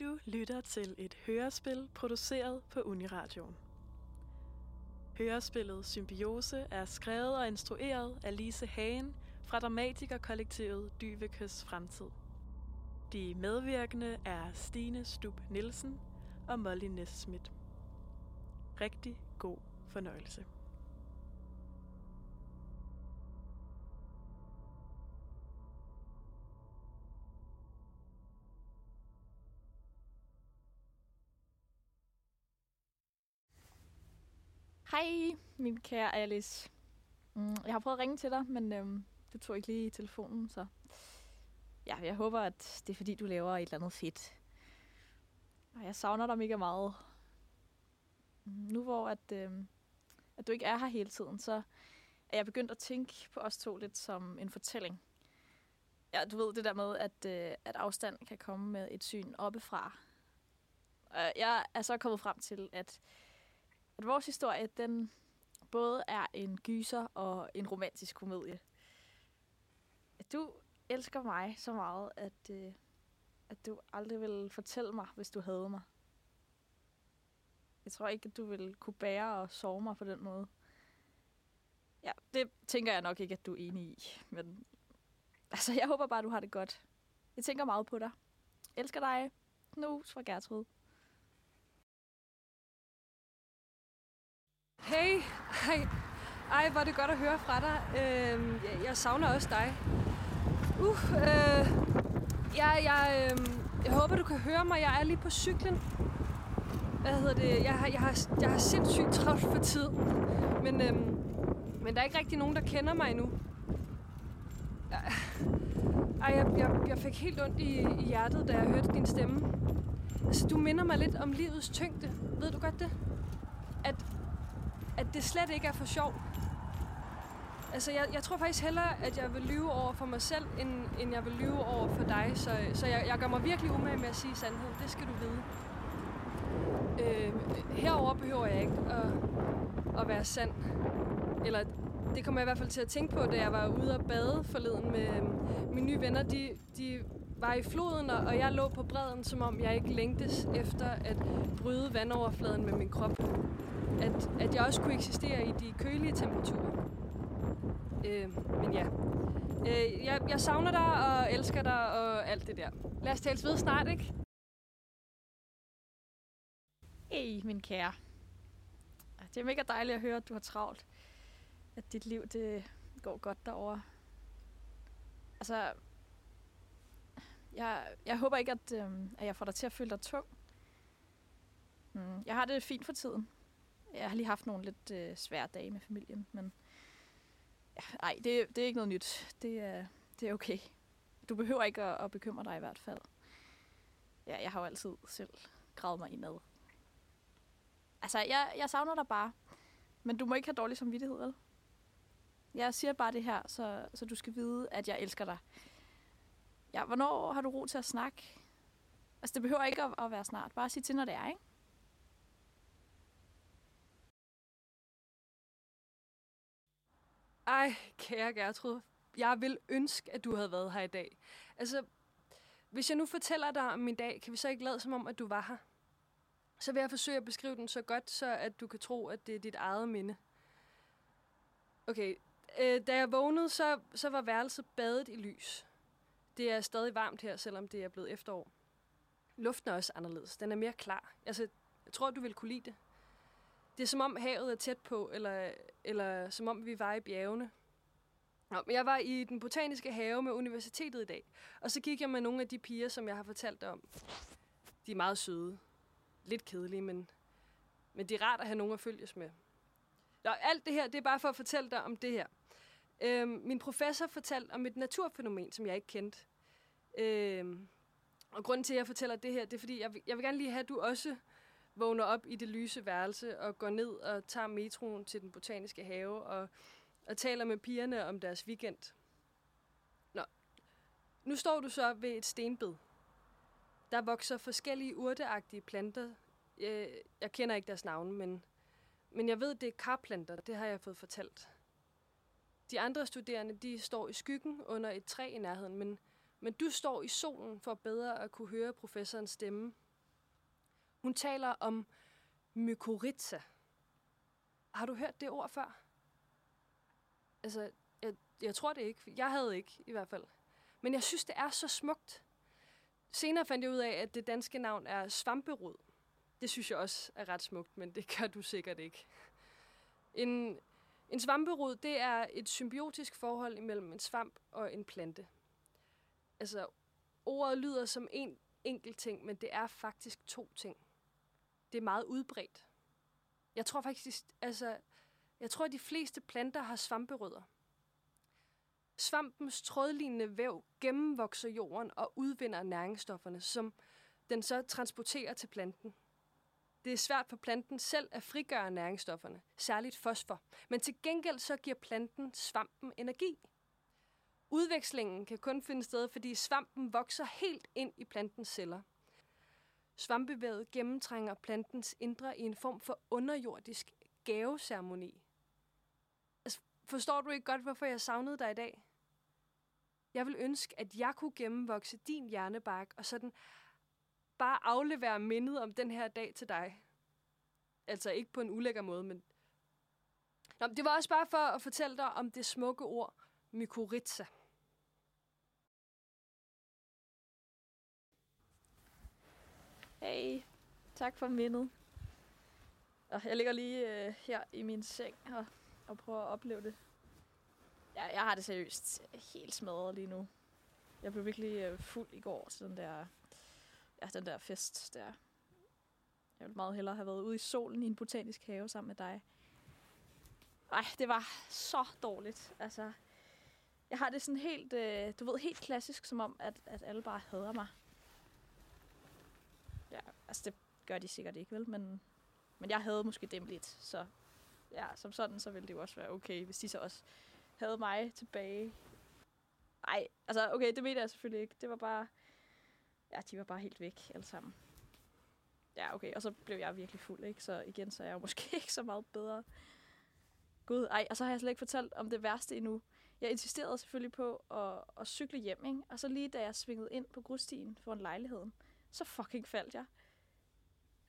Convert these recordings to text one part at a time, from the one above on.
Du lytter til et hørespil produceret på Uniradioen. Hørespillet Symbiose er skrevet og instrueret af Lise Hagen fra dramatikerkollektivet Dyvekøs Fremtid. De medvirkende er Stine Stub Nielsen og Molly Nesmith. Rigtig god fornøjelse. Hej, min kære Alice. Mm, Jeg har prøvet at ringe til dig, men øhm, du tog ikke lige telefonen, så... Ja, jeg håber, at det er fordi, du laver et eller andet fedt. Og jeg savner dig mega meget. Mm, nu hvor at, øhm, at du ikke er her hele tiden, så er jeg begyndt at tænke på os to lidt som en fortælling. Ja, du ved det der med, at, øh, at afstand kan komme med et syn oppefra. Og jeg er så kommet frem til, at at vores historie, den både er en gyser og en romantisk komedie. At du elsker mig så meget, at, øh, at du aldrig vil fortælle mig, hvis du havde mig. Jeg tror ikke, at du vil kunne bære og sove mig på den måde. Ja, det tænker jeg nok ikke, at du er enig i. Men altså, jeg håber bare, at du har det godt. Jeg tænker meget på dig. Elsker dig. Knus fra Gertrud. Hey, hej. Ej, hvor er det godt at høre fra dig. Øh, jeg, jeg savner også dig. Uh, øh, jeg, jeg, øh, jeg håber, du kan høre mig. Jeg er lige på cyklen. Hvad hedder det? Jeg har, jeg har, jeg har sindssygt travlt for tid. Men, øh, men der er ikke rigtig nogen, der kender mig endnu. Jeg- Ej, jeg, jeg, jeg fik helt ondt i, i hjertet, da jeg hørte din stemme. Altså, du minder mig lidt om livets tyngde. Ved du godt det? At at det slet ikke er for sjov. Altså, jeg, jeg tror faktisk hellere, at jeg vil lyve over for mig selv, end, end jeg vil lyve over for dig. Så, så jeg, jeg gør mig virkelig umage med at sige sandheden. Det skal du vide. Øh, herover behøver jeg ikke at, at være sand. Eller det kommer jeg i hvert fald til at tænke på, da jeg var ude og bade forleden med øh, mine nye venner. De, de var i floden, og jeg lå på bredden, som om jeg ikke længtes efter at bryde vandoverfladen med min krop at, at jeg også kunne eksistere i de kølige temperaturer. Øh, men ja, øh, jeg, jeg savner dig og elsker dig og alt det der. Lad os tales ved snart, ikke? Hey, min kære. Det er mega dejligt at høre, at du har travlt. At dit liv, det går godt derovre. Altså, jeg, jeg håber ikke, at, øh, at jeg får dig til at føle dig tung. Mm, jeg har det fint for tiden. Jeg har lige haft nogle lidt øh, svære dage med familien, men ja, ej, det, det er ikke noget nyt. Det er, det er okay. Du behøver ikke at, at bekymre dig i hvert fald. Ja, jeg har jo altid selv gravet mig indad. Altså, jeg, jeg savner dig bare. Men du må ikke have dårlig samvittighed, vel? Jeg siger bare det her, så, så du skal vide, at jeg elsker dig. Ja, hvornår har du ro til at snakke? Altså, det behøver ikke at, at være snart. Bare sig til, når det er, ikke? Ej, kære Gertrud. Jeg vil ønske, at du havde været her i dag. Altså, hvis jeg nu fortæller dig om min dag, kan vi så ikke lade som om, at du var her? Så vil jeg forsøge at beskrive den så godt, så at du kan tro, at det er dit eget minde. Okay, øh, da jeg vågnede, så, så var værelset badet i lys. Det er stadig varmt her, selvom det er blevet efterår. Luften er også anderledes. Den er mere klar. Altså, jeg tror, du vil kunne lide det. Det er som om havet er tæt på, eller, eller som om vi var i bjergene. Nå, men jeg var i den botaniske have med universitetet i dag, og så gik jeg med nogle af de piger, som jeg har fortalt dig om. De er meget søde. Lidt kedelige, men, men det er rart at have nogen at følges med. Nå, alt det her, det er bare for at fortælle dig om det her. Øhm, min professor fortalte om et naturfænomen, som jeg ikke kendte. Øhm, og grunden til, at jeg fortæller det her, det er, fordi jeg vil, jeg vil gerne lige have, at du også vågner op i det lyse værelse og går ned og tager metroen til den botaniske have og, og taler med pigerne om deres weekend. Nå, nu står du så ved et stenbed. Der vokser forskellige urteagtige planter. Jeg, jeg kender ikke deres navne, men, men jeg ved, det er karplanter. Det har jeg fået fortalt. De andre studerende, de står i skyggen under et træ i nærheden, men, men du står i solen for bedre at kunne høre professorens stemme hun taler om mykorrhiza. Har du hørt det ord før? Altså, jeg, jeg tror det ikke. Jeg havde ikke, i hvert fald. Men jeg synes, det er så smukt. Senere fandt jeg ud af, at det danske navn er svamperod. Det synes jeg også er ret smukt, men det gør du sikkert ikke. En, en svamperod, det er et symbiotisk forhold imellem en svamp og en plante. Altså, ordet lyder som en enkelt ting, men det er faktisk to ting. Det er meget udbredt. Jeg tror faktisk, altså, jeg tror, at de fleste planter har svamperødder. Svampens trådlignende væv gennemvokser jorden og udvinder næringsstofferne, som den så transporterer til planten. Det er svært for planten selv at frigøre næringsstofferne, særligt fosfor. Men til gengæld så giver planten svampen energi. Udvekslingen kan kun finde sted, fordi svampen vokser helt ind i plantens celler. Svampevævet gennemtrænger plantens indre i en form for underjordisk gaveceremoni. Altså, forstår du ikke godt, hvorfor jeg savnede dig i dag? Jeg vil ønske, at jeg kunne gennemvokse din hjernebark og sådan bare aflevere mindet om den her dag til dig. Altså ikke på en ulækker måde, men... Nå, det var også bare for at fortælle dig om det smukke ord, mykorrhiza. Hey, tak for mindet. Og jeg ligger lige øh, her i min seng og, og prøver at opleve det. Jeg, jeg har det seriøst helt smadret lige nu. Jeg blev virkelig øh, fuld i går til den der, ja, den der fest der. Jeg ville meget hellere have været ude i solen i en botanisk have sammen med dig. Ej, det var så dårligt. Altså, jeg har det sådan helt, øh, du ved, helt klassisk, som om, at, at alle bare hader mig. Altså det gør de sikkert ikke, vel? Men, men jeg havde måske dem lidt, så ja, som sådan, så ville det jo også være okay, hvis de så også havde mig tilbage. Nej, altså okay, det mener jeg selvfølgelig ikke. Det var bare, ja, de var bare helt væk alle sammen. Ja, okay, og så blev jeg virkelig fuld, ikke? Så igen, så er jeg jo måske ikke så meget bedre. Gud, ej, og så har jeg slet ikke fortalt om det værste endnu. Jeg insisterede selvfølgelig på at, at cykle hjem, ikke? Og så lige da jeg svingede ind på grusstien foran lejligheden, så fucking faldt jeg.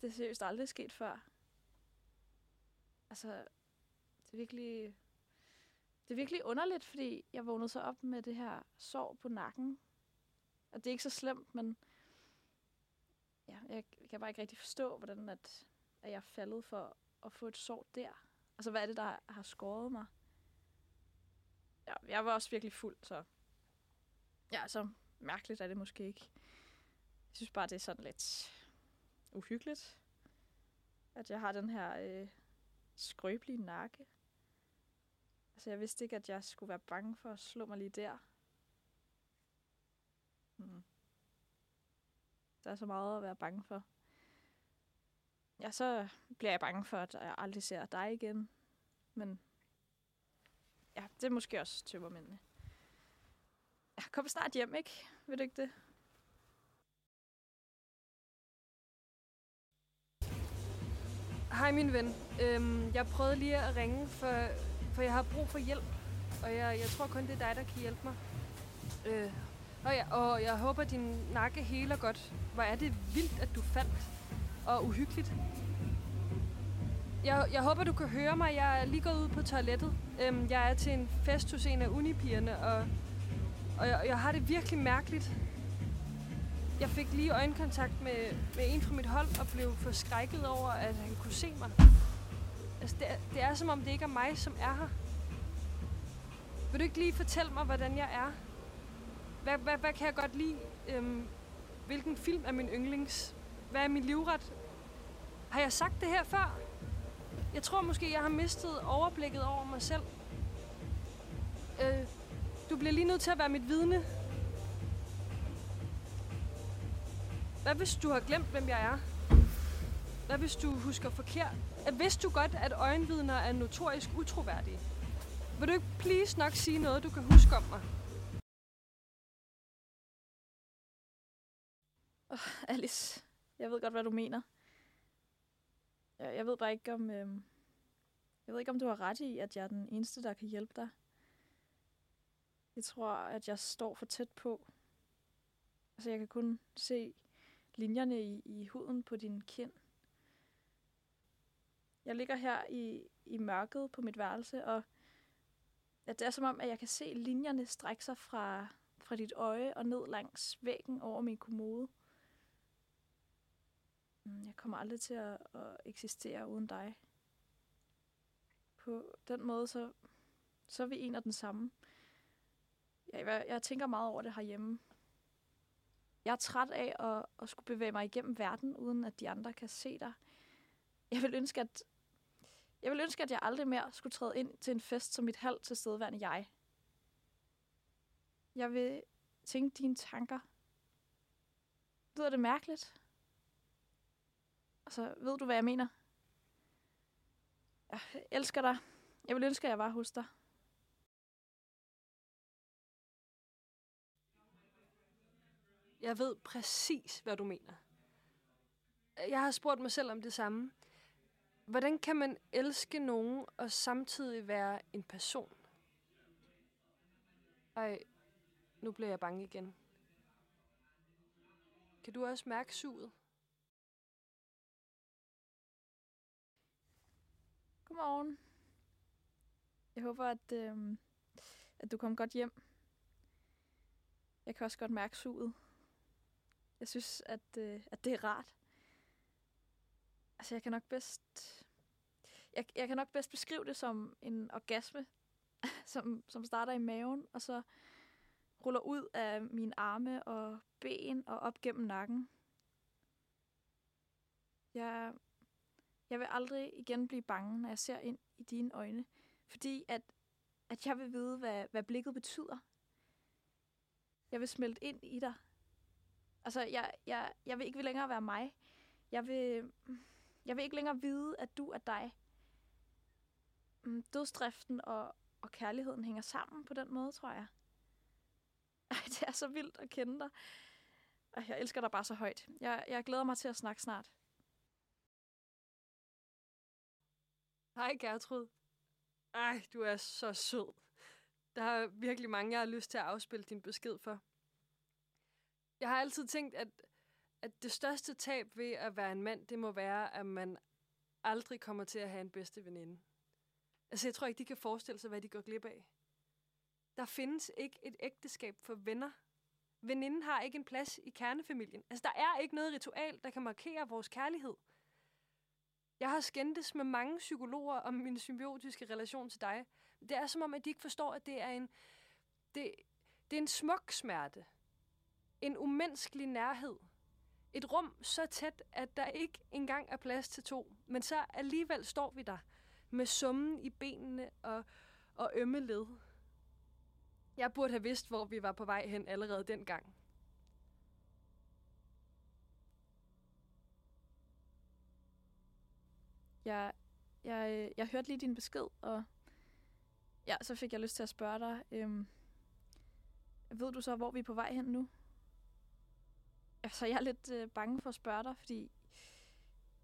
Det er seriøst aldrig sket før. Altså, det er virkelig... Det er virkelig underligt, fordi jeg vågnede så op med det her sår på nakken. Og det er ikke så slemt, men ja, jeg kan bare ikke rigtig forstå, hvordan at, at jeg er faldet for at få et sår der. Altså, hvad er det, der har skåret mig? Ja, jeg var også virkelig fuld, så... Ja, så mærkeligt er det måske ikke. Jeg synes bare, det er sådan lidt uhyggeligt, at jeg har den her øh, skrøbelige nakke. Altså, jeg vidste ikke, at jeg skulle være bange for at slå mig lige der. Hmm. Der er så meget at være bange for. Ja, så bliver jeg bange for, at jeg aldrig ser dig igen. Men ja, det er måske også tømmermændene. Jeg kommer snart hjem, ikke? Ved du ikke det? Hej min ven. Øhm, jeg prøvede lige at ringe, for, for jeg har brug for hjælp. Og jeg, jeg tror kun, det er dig, der kan hjælpe mig. Øh, og, ja, og jeg håber, din nakke heler godt. Hvor er det vildt, at du faldt. Og uhyggeligt. Jeg, jeg håber, du kan høre mig. Jeg er lige gået ud på toilettet. Øhm, jeg er til en fest hos en af unipigerne, og, og jeg, jeg har det virkelig mærkeligt. Jeg fik lige øjenkontakt med, med en fra mit hold og blev forskrækket over, at han kunne se mig. Altså, det, er, det er som om, det ikke er mig, som er her. Vil du ikke lige fortælle mig, hvordan jeg er? Hvad, hvad, hvad kan jeg godt lide? Øhm, hvilken film er min yndlings? Hvad er min livret? Har jeg sagt det her før? Jeg tror måske, jeg har mistet overblikket over mig selv. Øh, du bliver lige nødt til at være mit vidne. Hvad hvis du har glemt, hvem jeg er? Hvad hvis du husker forkert? At vidste du godt, at øjenvidner er notorisk utroværdige? Vil du ikke please nok sige noget, du kan huske om mig? Oh, Alice, jeg ved godt, hvad du mener. Jeg, jeg ved bare ikke, om... Øh, jeg ved ikke, om du har ret i, at jeg er den eneste, der kan hjælpe dig. Jeg tror, at jeg står for tæt på. Altså, jeg kan kun se linjerne i, i huden på din kind. Jeg ligger her i, i mørket på mit værelse, og at det er som om, at jeg kan se linjerne strække sig fra, fra dit øje og ned langs væggen over min kommode. Mm, jeg kommer aldrig til at, at eksistere uden dig. På den måde, så, så er vi en og den samme. Jeg, jeg tænker meget over det herhjemme. Jeg er træt af at, at skulle bevæge mig igennem verden, uden at de andre kan se dig. Jeg vil ønske, at jeg vil ønske, at jeg aldrig mere skulle træde ind til en fest som mit halvt tilstedeværende jeg. Jeg vil tænke dine tanker. Lyder det mærkeligt? Og så ved du, hvad jeg mener? Jeg elsker dig. Jeg vil ønske, at jeg var hos dig. Jeg ved præcis, hvad du mener. Jeg har spurgt mig selv om det samme. Hvordan kan man elske nogen og samtidig være en person? Ej, nu bliver jeg bange igen. Kan du også mærke suget? Godmorgen. Jeg håber, at, øh, at du kom godt hjem. Jeg kan også godt mærke suget. Jeg synes, at, øh, at det er rart. Altså, jeg kan nok bedst... Jeg, jeg kan nok bedst beskrive det som en orgasme, som, som starter i maven, og så ruller ud af mine arme og ben og op gennem nakken. Jeg, jeg vil aldrig igen blive bange, når jeg ser ind i dine øjne, fordi at, at jeg vil vide, hvad, hvad blikket betyder. Jeg vil smelte ind i dig. Altså, jeg, jeg, jeg vil ikke længere være mig. Jeg vil, jeg vil ikke længere vide, at du er dig. Mm, dødsdriften og, og kærligheden hænger sammen på den måde, tror jeg. Ej, det er så vildt at kende dig. Ej, jeg elsker dig bare så højt. Jeg, jeg glæder mig til at snakke snart. Hej Gertrud. Ej, du er så sød. Der er virkelig mange, jeg har lyst til at afspille din besked for. Jeg har altid tænkt, at, at det største tab ved at være en mand, det må være, at man aldrig kommer til at have en bedste veninde. Altså, jeg tror ikke, de kan forestille sig, hvad de går glip af. Der findes ikke et ægteskab for venner. Veninden har ikke en plads i kernefamilien. Altså, der er ikke noget ritual, der kan markere vores kærlighed. Jeg har skændtes med mange psykologer om min symbiotiske relation til dig. Det er som om, at de ikke forstår, at det er en, det, det er en smuk smerte. En umenneskelig nærhed. Et rum så tæt, at der ikke engang er plads til to. Men så alligevel står vi der med summen i benene og, og ømme led. Jeg burde have vidst, hvor vi var på vej hen allerede dengang. Jeg, jeg, jeg hørte lige din besked, og ja, så fik jeg lyst til at spørge dig, øhm, ved du så, hvor vi er på vej hen nu? Altså, jeg er lidt øh, bange for at spørge dig, fordi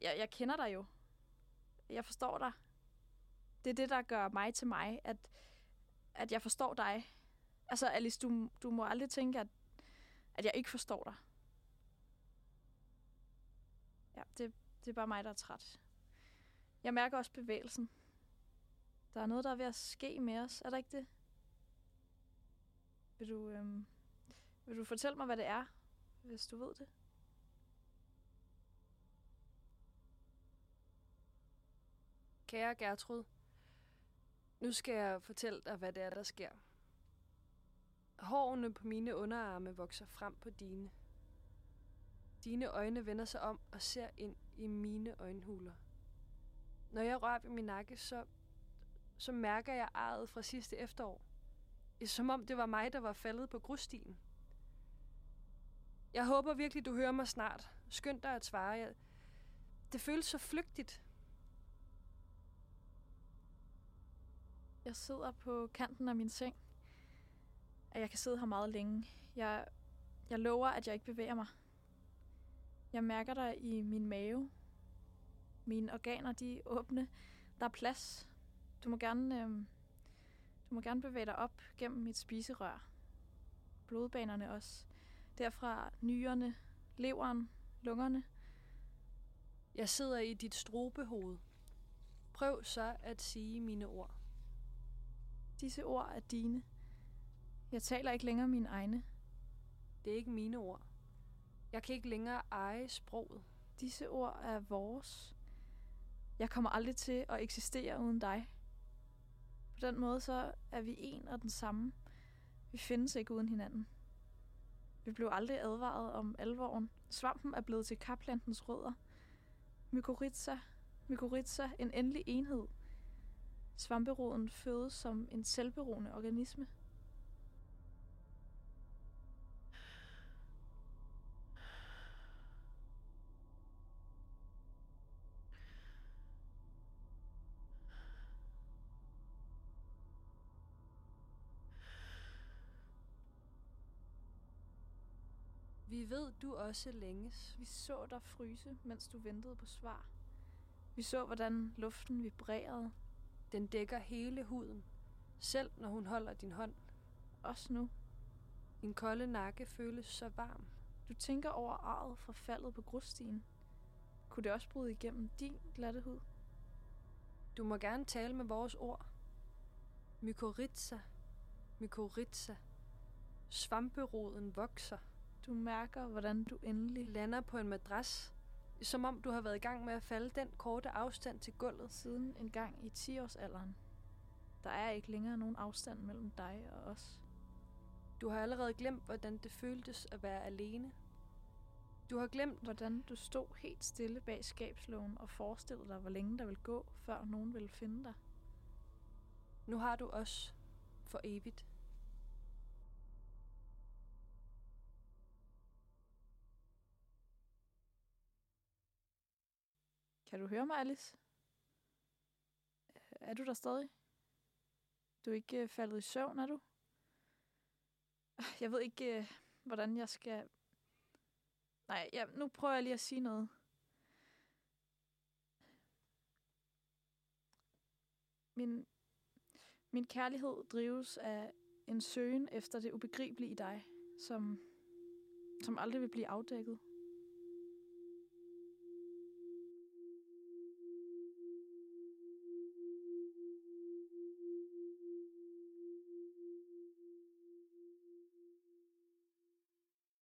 jeg, jeg kender dig jo. Jeg forstår dig. Det er det, der gør mig til mig, at, at jeg forstår dig. Altså, Alice, du, du må aldrig tænke, at, at jeg ikke forstår dig. Ja, det, det er bare mig, der er træt. Jeg mærker også bevægelsen. Der er noget, der er ved at ske med os. Er der ikke det? Vil du, øhm, vil du fortælle mig, hvad det er, hvis du ved det? Kære Gertrud, nu skal jeg fortælle dig, hvad det er, der sker. Hårene på mine underarme vokser frem på dine. Dine øjne vender sig om og ser ind i mine øjenhuler. Når jeg rører ved min nakke, så, så mærker jeg arret fra sidste efterår. Som om det var mig, der var faldet på grusstien. Jeg håber virkelig, du hører mig snart. Skynd dig at svare. Jeg, det føles så flygtigt. Jeg sidder på kanten af min seng. At jeg kan sidde her meget længe. Jeg, jeg lover, at jeg ikke bevæger mig. Jeg mærker dig i min mave. Mine organer, de er åbne. Der er plads. Du må gerne, øh, du må gerne bevæge dig op gennem mit spiserør. Blodbanerne også. Derfra nyrerne, leveren, lungerne. Jeg sidder i dit strobehoved. Prøv så at sige mine ord. Disse ord er dine. Jeg taler ikke længere mine egne. Det er ikke mine ord. Jeg kan ikke længere eje sproget. Disse ord er vores. Jeg kommer aldrig til at eksistere uden dig. På den måde så er vi en og den samme. Vi findes ikke uden hinanden. Vi blev aldrig advaret om alvoren. Svampen er blevet til kaplantens rødder. Mykorrhiza, mykorrhiza, en endelig enhed. Svamperoden fødes som en selvberoende organisme. Ved, du også længes. Vi så dig fryse, mens du ventede på svar. Vi så, hvordan luften vibrerede. Den dækker hele huden, selv når hun holder din hånd. Også nu. Din kolde nakke føles så varm. Du tænker over arret fra faldet på grusstien. Kunne det også bryde igennem din glatte hud? Du må gerne tale med vores ord. Mykorrhiza, mykorrhiza. Svamperoden vokser. Du mærker, hvordan du endelig Lander på en madras, som om du har været i gang med at falde den korte afstand til gulvet. siden en gang i 10-årsalderen. Der er ikke længere nogen afstand mellem dig og os. Du har allerede glemt, hvordan det føltes at være alene. Du har glemt, Hvordan du stod helt stille bag skabslågen og forestillede dig, hvor længe der ville gå, før nogen ville finde dig. nu har du os for evigt. Kan du høre mig, Alice? Øh, er du der stadig? Du er ikke øh, faldet i søvn, er du? Jeg ved ikke, øh, hvordan jeg skal... Nej, ja, nu prøver jeg lige at sige noget. Min, min kærlighed drives af en søgen efter det ubegribelige i dig, som, som aldrig vil blive afdækket.